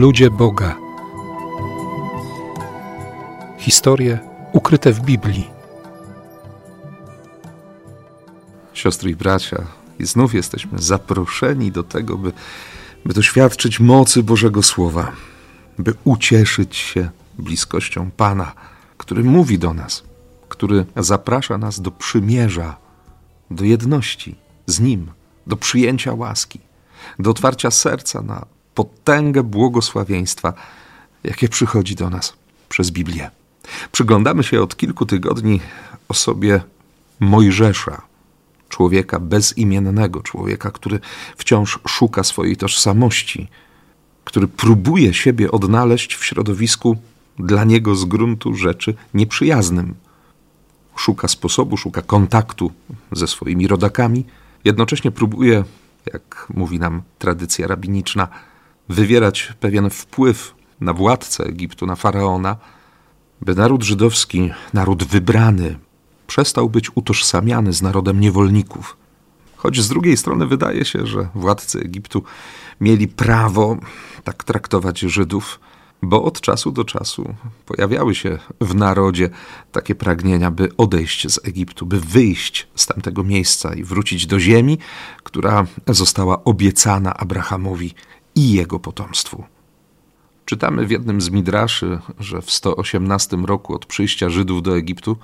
Ludzie Boga. Historie ukryte w Biblii. Siostry i bracia, i znów jesteśmy zaproszeni do tego, by, by doświadczyć mocy Bożego Słowa, by ucieszyć się bliskością Pana, który mówi do nas, który zaprasza nas do przymierza, do jedności z Nim, do przyjęcia łaski, do otwarcia serca na potęgę błogosławieństwa, jakie przychodzi do nas przez Biblię. Przyglądamy się od kilku tygodni osobie Mojżesza, człowieka bezimiennego, człowieka, który wciąż szuka swojej tożsamości, który próbuje siebie odnaleźć w środowisku dla niego z gruntu rzeczy nieprzyjaznym. Szuka sposobu, szuka kontaktu ze swoimi rodakami, jednocześnie próbuje, jak mówi nam tradycja rabiniczna, wywierać pewien wpływ na władcę Egiptu, na faraona, by naród żydowski, naród wybrany, przestał być utożsamiany z narodem niewolników. Choć z drugiej strony wydaje się, że władcy Egiptu mieli prawo tak traktować Żydów, bo od czasu do czasu pojawiały się w narodzie takie pragnienia, by odejść z Egiptu, by wyjść z tamtego miejsca i wrócić do ziemi, która została obiecana Abrahamowi i jego potomstwu. Czytamy w jednym z midraszy, że w 118 roku od przyjścia Żydów do Egiptu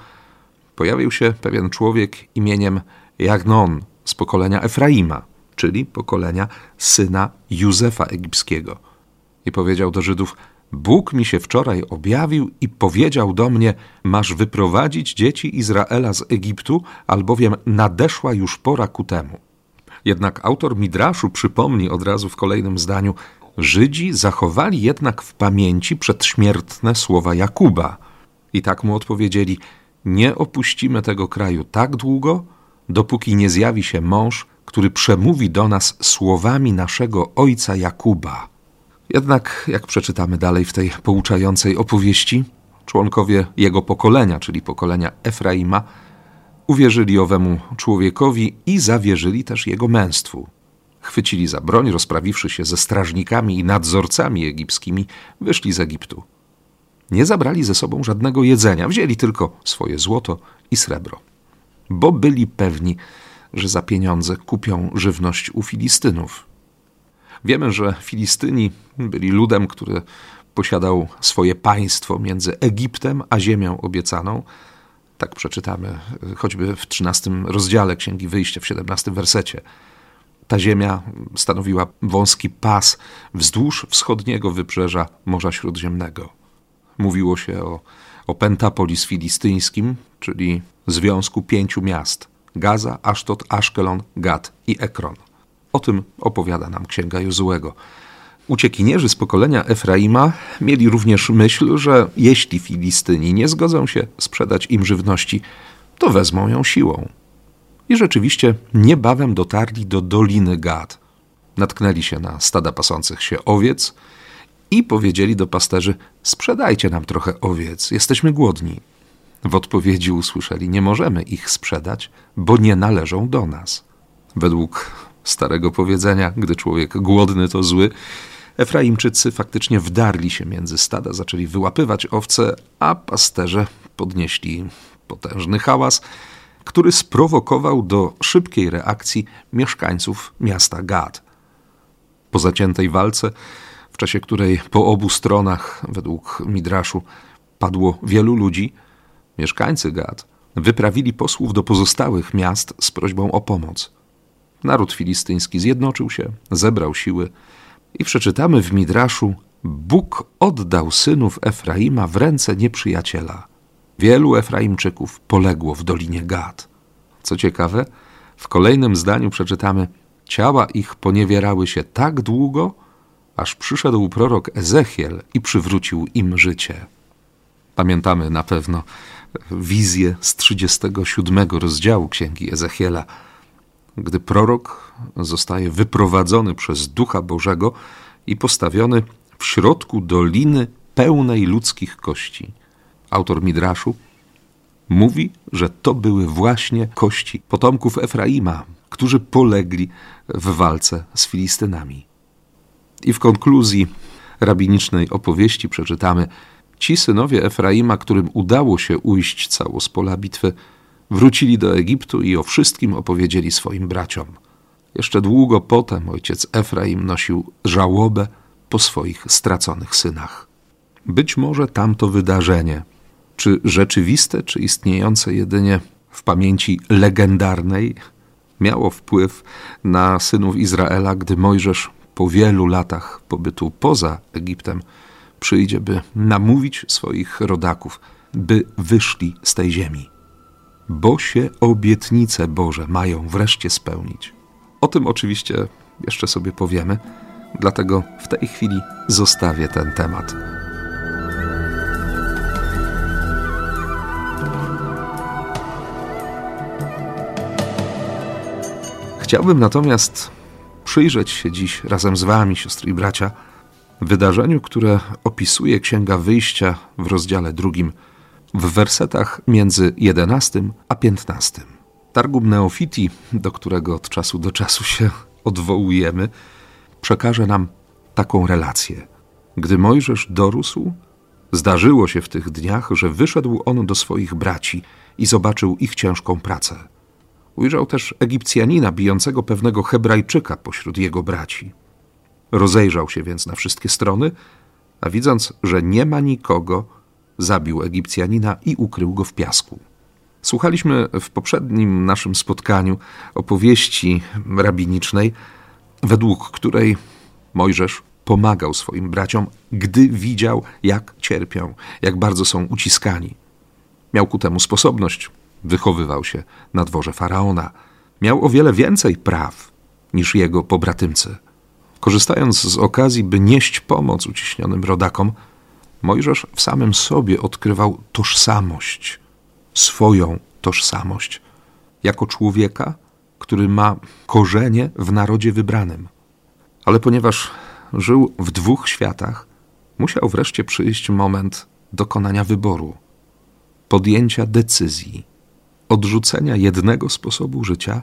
pojawił się pewien człowiek imieniem Jagnon z pokolenia Efraima, czyli pokolenia syna Józefa Egipskiego. I powiedział do Żydów: Bóg mi się wczoraj objawił i powiedział do mnie: Masz wyprowadzić dzieci Izraela z Egiptu, albowiem nadeszła już pora ku temu. Jednak autor Midraszu przypomni od razu w kolejnym zdaniu: Żydzi zachowali jednak w pamięci przedśmiertne słowa Jakuba. I tak mu odpowiedzieli: Nie opuścimy tego kraju tak długo, dopóki nie zjawi się mąż, który przemówi do nas słowami naszego ojca Jakuba. Jednak, jak przeczytamy dalej w tej pouczającej opowieści, członkowie jego pokolenia, czyli pokolenia Efraima, uwierzyli owemu człowiekowi i zawierzyli też jego męstwu. Chwycili za broń, rozprawiwszy się ze strażnikami i nadzorcami egipskimi, wyszli z Egiptu. Nie zabrali ze sobą żadnego jedzenia, wzięli tylko swoje złoto i srebro, bo byli pewni, że za pieniądze kupią żywność u Filistynów. Wiemy, że Filistyni byli ludem, który posiadał swoje państwo między Egiptem a ziemią obiecaną. Tak przeczytamy choćby w 13 rozdziale Księgi Wyjścia, w 17 wersecie. Ta ziemia stanowiła wąski pas wzdłuż wschodniego wybrzeża Morza Śródziemnego. Mówiło się o, o Pentapolis filistyńskim, czyli związku pięciu miast: Gaza, Asztot, Aszkelon, Gad i Ekron. O tym opowiada nam księga Jozułego. Uciekinierzy z pokolenia Efraima mieli również myśl, że jeśli Filistyni nie zgodzą się sprzedać im żywności, to wezmą ją siłą. I rzeczywiście niebawem dotarli do Doliny Gad. Natknęli się na stada pasących się owiec i powiedzieli do pasterzy: Sprzedajcie nam trochę owiec, jesteśmy głodni. W odpowiedzi usłyszeli: Nie możemy ich sprzedać, bo nie należą do nas. Według starego powiedzenia, gdy człowiek głodny to zły, Efraimczycy faktycznie wdarli się między stada, zaczęli wyłapywać owce, a pasterze podnieśli potężny hałas, który sprowokował do szybkiej reakcji mieszkańców miasta Gad. Po zaciętej walce, w czasie której po obu stronach, według Midraszu, padło wielu ludzi, mieszkańcy Gad wyprawili posłów do pozostałych miast z prośbą o pomoc. Naród filistyński zjednoczył się, zebrał siły i przeczytamy w Midraszu: Bóg oddał synów Efraima w ręce nieprzyjaciela. Wielu Efraimczyków poległo w dolinie Gad. Co ciekawe, w kolejnym zdaniu przeczytamy: Ciała ich poniewierały się tak długo, aż przyszedł prorok Ezechiel i przywrócił im życie. Pamiętamy na pewno wizję z 37 rozdziału księgi Ezechiela gdy prorok zostaje wyprowadzony przez Ducha Bożego i postawiony w środku doliny pełnej ludzkich kości. Autor Midraszu mówi, że to były właśnie kości potomków Efraima, którzy polegli w walce z Filistynami. I w konkluzji rabinicznej opowieści przeczytamy: Ci synowie Efraima, którym udało się ujść cało z pola bitwy, wrócili do Egiptu i o wszystkim opowiedzieli swoim braciom. Jeszcze długo potem ojciec Efraim nosił żałobę po swoich straconych synach. Być może tamto wydarzenie, czy rzeczywiste, czy istniejące jedynie w pamięci legendarnej, miało wpływ na synów Izraela, gdy Mojżesz po wielu latach pobytu poza Egiptem przyjdzie, by namówić swoich rodaków, by wyszli z tej ziemi. Bo się obietnice Boże mają wreszcie spełnić. O tym oczywiście jeszcze sobie powiemy, dlatego w tej chwili zostawię ten temat. Chciałbym natomiast przyjrzeć się dziś razem z Wami, siostry i bracia, wydarzeniu, które opisuje Księga Wyjścia w rozdziale drugim, w wersetach między 11 a 15. Targum Neofiti, do którego od czasu do czasu się odwołujemy, przekaże nam taką relację. Gdy Mojżesz dorósł, zdarzyło się w tych dniach, że wyszedł on do swoich braci i zobaczył ich ciężką pracę. Ujrzał też Egipcjanina bijącego pewnego Hebrajczyka pośród jego braci. Rozejrzał się więc na wszystkie strony, a widząc, że nie ma nikogo, zabił Egipcjanina i ukrył go w piasku. Słuchaliśmy w poprzednim naszym spotkaniu opowieści rabinicznej, według której Mojżesz pomagał swoim braciom, gdy widział, jak cierpią, jak bardzo są uciskani. Miał ku temu sposobność, wychowywał się na dworze faraona. Miał o wiele więcej praw niż jego pobratymcy. Korzystając z okazji, by nieść pomoc uciśnionym rodakom, Mojżesz w samym sobie odkrywał tożsamość, swoją tożsamość, jako człowieka, który ma korzenie w narodzie wybranym. Ale ponieważ żył w dwóch światach, musiał wreszcie przyjść moment dokonania wyboru, podjęcia decyzji, odrzucenia jednego sposobu życia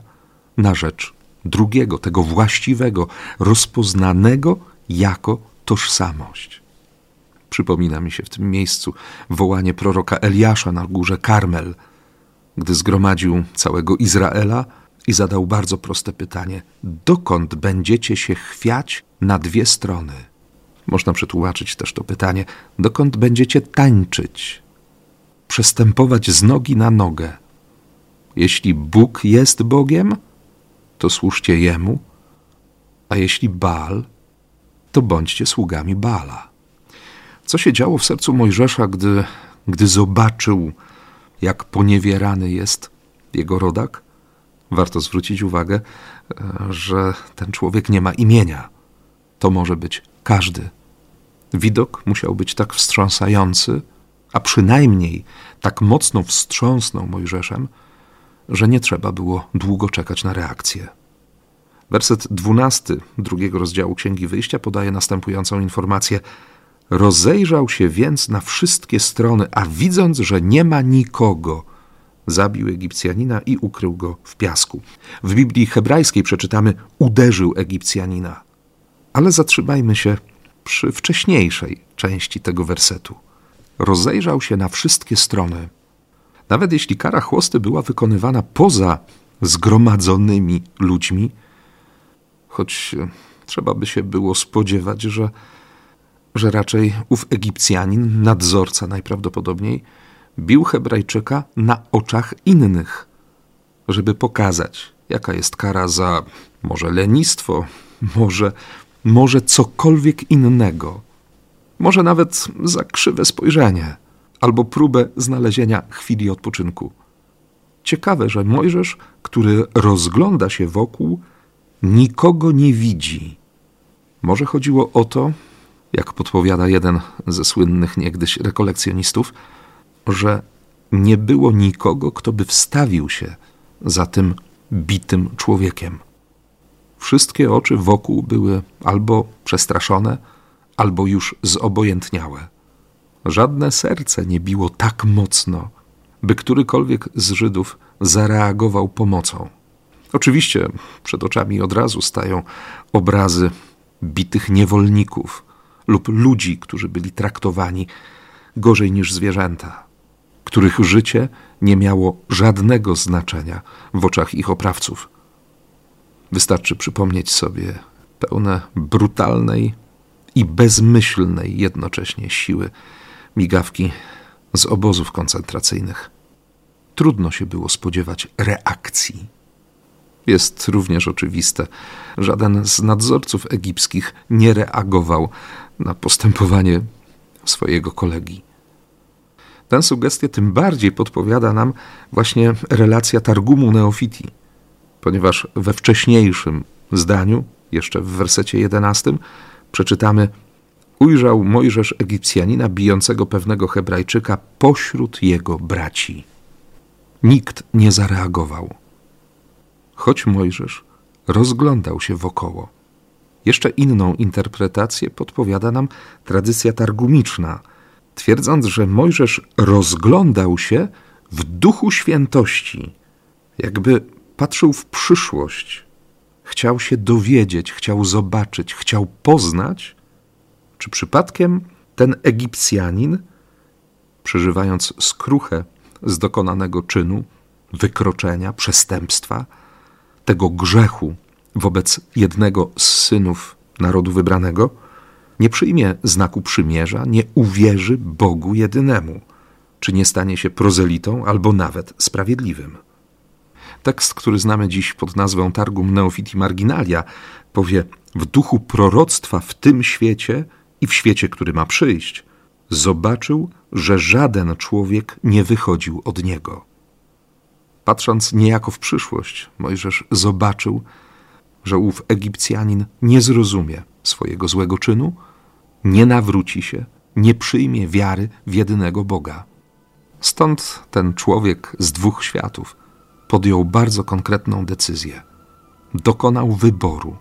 na rzecz drugiego, tego właściwego, rozpoznanego jako tożsamość. Przypomina mi się w tym miejscu wołanie proroka Eliasza na górze Karmel, gdy zgromadził całego Izraela i zadał bardzo proste pytanie: dokąd będziecie się chwiać na dwie strony? Można przetłumaczyć też to pytanie: dokąd będziecie tańczyć, przestępować z nogi na nogę? Jeśli Bóg jest Bogiem, to służcie Jemu, a jeśli Baal, to bądźcie sługami Baala. Co się działo w sercu Mojżesza, gdy, gdy zobaczył, jak poniewierany jest jego rodak? Warto zwrócić uwagę, że ten człowiek nie ma imienia. To może być każdy. Widok musiał być tak wstrząsający, a przynajmniej tak mocno wstrząsnął Mojżeszem, że nie trzeba było długo czekać na reakcję. Werset dwunasty drugiego rozdziału Księgi Wyjścia podaje następującą informację. Rozejrzał się więc na wszystkie strony, a widząc, że nie ma nikogo, zabił Egipcjanina i ukrył go w piasku. W Biblii hebrajskiej przeczytamy uderzył Egipcjanina. Ale zatrzymajmy się przy wcześniejszej części tego wersetu. Rozejrzał się na wszystkie strony, nawet jeśli kara chłosty była wykonywana poza zgromadzonymi ludźmi, choć e, trzeba by się było spodziewać, że, że raczej ów Egipcjanin, nadzorca najprawdopodobniej, bił Hebrajczyka na oczach innych, żeby pokazać, jaka jest kara za może lenistwo, może, może cokolwiek innego, może nawet za krzywe spojrzenie albo próbę znalezienia chwili odpoczynku. Ciekawe, że Mojżesz, który rozgląda się wokół, nikogo nie widzi. Może chodziło o to, jak podpowiada jeden ze słynnych niegdyś rekolekcjonistów, że nie było nikogo, kto by wstawił się za tym bitym człowiekiem. Wszystkie oczy wokół były albo przestraszone, albo już zobojętniałe. Żadne serce nie biło tak mocno, by którykolwiek z Żydów zareagował pomocą. Oczywiście przed oczami od razu stają obrazy bitych niewolników, lub ludzi, którzy byli traktowani gorzej niż zwierzęta, których życie nie miało żadnego znaczenia w oczach ich oprawców. Wystarczy przypomnieć sobie pełne brutalnej i bezmyślnej jednocześnie siły migawki z obozów koncentracyjnych. Trudno się było spodziewać reakcji. Jest również oczywiste, żaden z nadzorców egipskich nie reagował na postępowanie swojego kolegi. Tę sugestię tym bardziej podpowiada nam właśnie relacja Targumu Neofiti, ponieważ we wcześniejszym zdaniu, jeszcze w wersecie 11, przeczytamy: Ujrzał Mojżesz Egipcjanina bijącego pewnego Hebrajczyka pośród jego braci. Nikt nie zareagował. Choć Mojżesz rozglądał się wokoło. Jeszcze inną interpretację podpowiada nam tradycja targumiczna, twierdząc, że Mojżesz rozglądał się w duchu świętości, jakby patrzył w przyszłość, chciał się dowiedzieć, chciał zobaczyć, chciał poznać, czy przypadkiem ten Egipcjanin, przeżywając skruchę z dokonanego czynu, wykroczenia, przestępstwa, tego grzechu wobec jednego z synów narodu wybranego, nie przyjmie znaku przymierza, nie uwierzy Bogu jedynemu, czy nie stanie się prozelitą albo nawet sprawiedliwym. Tekst, który znamy dziś pod nazwą Targum Neofiti Marginalia, powie: W duchu proroctwa w tym świecie i w świecie, który ma przyjść, zobaczył, że żaden człowiek nie wychodził od niego. Patrząc niejako w przyszłość, Mojżesz zobaczył, że ów Egipcjanin nie zrozumie swojego złego czynu, nie nawróci się, nie przyjmie wiary w jedynego Boga. Stąd ten człowiek z dwóch światów podjął bardzo konkretną decyzję. Dokonał wyboru.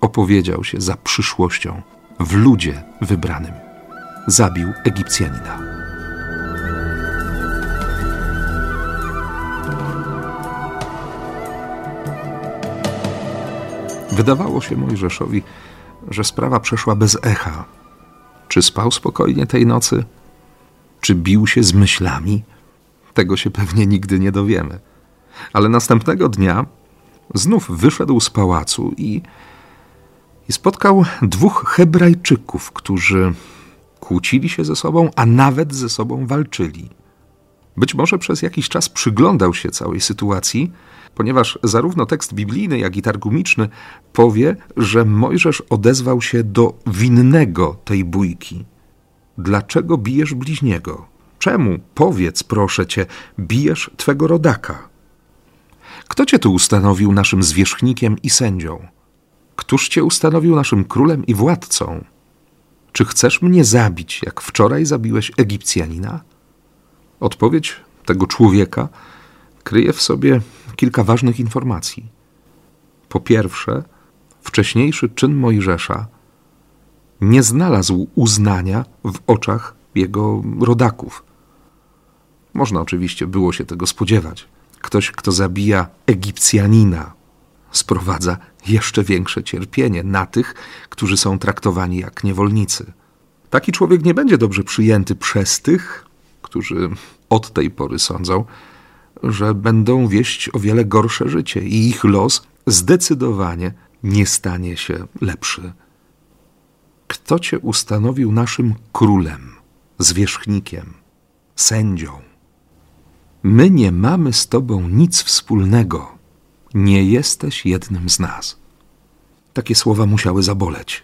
Opowiedział się za przyszłością w ludzie wybranym. Zabił Egipcjanina. Wydawało się Mojżeszowi, że sprawa przeszła bez echa. Czy spał spokojnie tej nocy? Czy bił się z myślami? Tego się pewnie nigdy nie dowiemy. Ale następnego dnia znów wyszedł z pałacu i, i spotkał dwóch Hebrajczyków, którzy kłócili się ze sobą, a nawet ze sobą walczyli. Być może przez jakiś czas przyglądał się całej sytuacji, ponieważ zarówno tekst biblijny, jak i targumiczny powie, że Mojżesz odezwał się do winnego tej bójki. Dlaczego bijesz bliźniego? Czemu, powiedz proszę cię, bijesz twego rodaka? Kto cię tu ustanowił naszym zwierzchnikiem i sędzią? Któż cię ustanowił naszym królem i władcą? Czy chcesz mnie zabić, jak wczoraj zabiłeś Egipcjanina? Odpowiedź tego człowieka kryje w sobie kilka ważnych informacji. Po pierwsze, wcześniejszy czyn Mojżesza nie znalazł uznania w oczach jego rodaków. Można oczywiście było się tego spodziewać. Ktoś, kto zabija Egipcjanina, sprowadza jeszcze większe cierpienie na tych, którzy są traktowani jak niewolnicy. Taki człowiek nie będzie dobrze przyjęty przez tych, którzy od tej pory sądzą, że będą wieść o wiele gorsze życie i ich los zdecydowanie nie stanie się lepszy. Kto cię ustanowił naszym królem, zwierzchnikiem, sędzią? My nie mamy z tobą nic wspólnego. Nie jesteś jednym z nas. Takie słowa musiały zaboleć.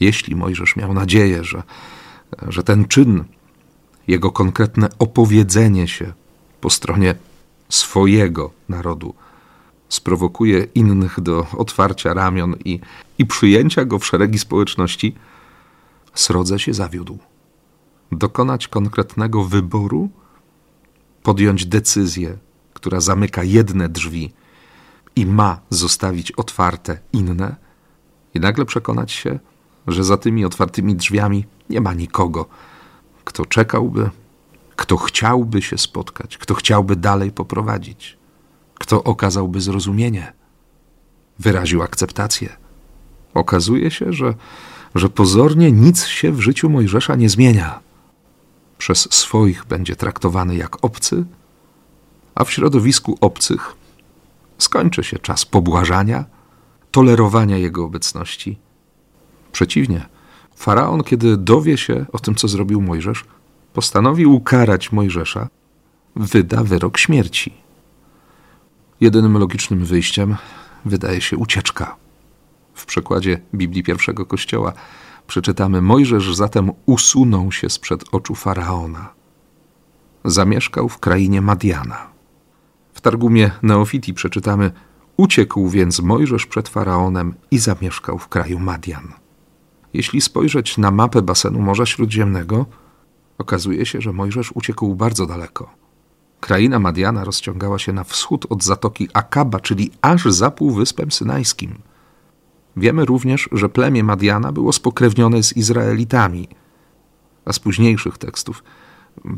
Jeśli Mojżesz miał nadzieję, że, że ten czyn, jego konkretne opowiedzenie się po stronie swojego narodu. Sprowokuje innych do otwarcia ramion i, i przyjęcia go w szeregi społeczności, srodze się zawiódł. Dokonać konkretnego wyboru, podjąć decyzję, która zamyka jedne drzwi i ma zostawić otwarte inne, i nagle przekonać się, że za tymi otwartymi drzwiami nie ma nikogo, kto czekałby kto chciałby się spotkać, kto chciałby dalej poprowadzić, kto okazałby zrozumienie, wyraził akceptację. Okazuje się, że, że pozornie nic się w życiu Mojżesza nie zmienia. Przez swoich będzie traktowany jak obcy, a w środowisku obcych skończy się czas pobłażania, tolerowania jego obecności. Przeciwnie, faraon, kiedy dowie się o tym, co zrobił Mojżesz, postanowi ukarać Mojżesza, wyda wyrok śmierci. Jedynym logicznym wyjściem wydaje się ucieczka. W przekładzie Biblii pierwszego Kościoła przeczytamy: Mojżesz zatem usunął się sprzed oczu faraona. Zamieszkał w krainie Madiana. W Targumie Neofiti przeczytamy: Uciekł więc Mojżesz przed faraonem i zamieszkał w kraju Madian. Jeśli spojrzeć na mapę basenu Morza Śródziemnego, okazuje się, że Mojżesz uciekł bardzo daleko. Kraina Madiana rozciągała się na wschód od zatoki Akaba, czyli aż za Półwyspem Synajskim. Wiemy również, że plemię Madiana było spokrewnione z Izraelitami, a z późniejszych tekstów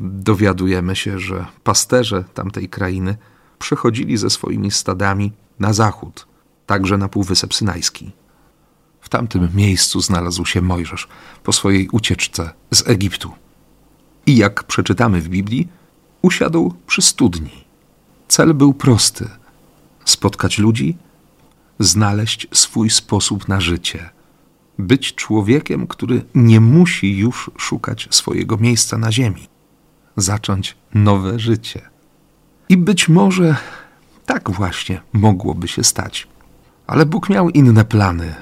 dowiadujemy się, że pasterze tamtej krainy przechodzili ze swoimi stadami na zachód, także na Półwysep Synajski. W tamtym miejscu znalazł się Mojżesz po swojej ucieczce z Egiptu. I jak przeczytamy w Biblii, usiadł przy studni. Cel był prosty: spotkać ludzi, znaleźć swój sposób na życie, być człowiekiem, który nie musi już szukać swojego miejsca na ziemi, zacząć nowe życie. I być może tak właśnie mogłoby się stać. Ale Bóg miał inne plany.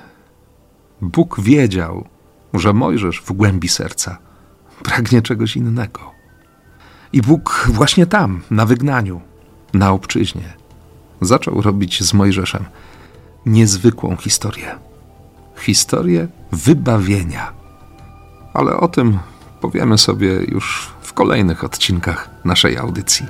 Bóg wiedział, że Mojżesz w głębi serca pragnie czegoś innego. I Bóg właśnie tam, na wygnaniu, na obczyźnie, zaczął robić z Mojżeszem niezwykłą historię. Historię wybawienia. Ale o tym powiemy sobie już w kolejnych odcinkach naszej audycji.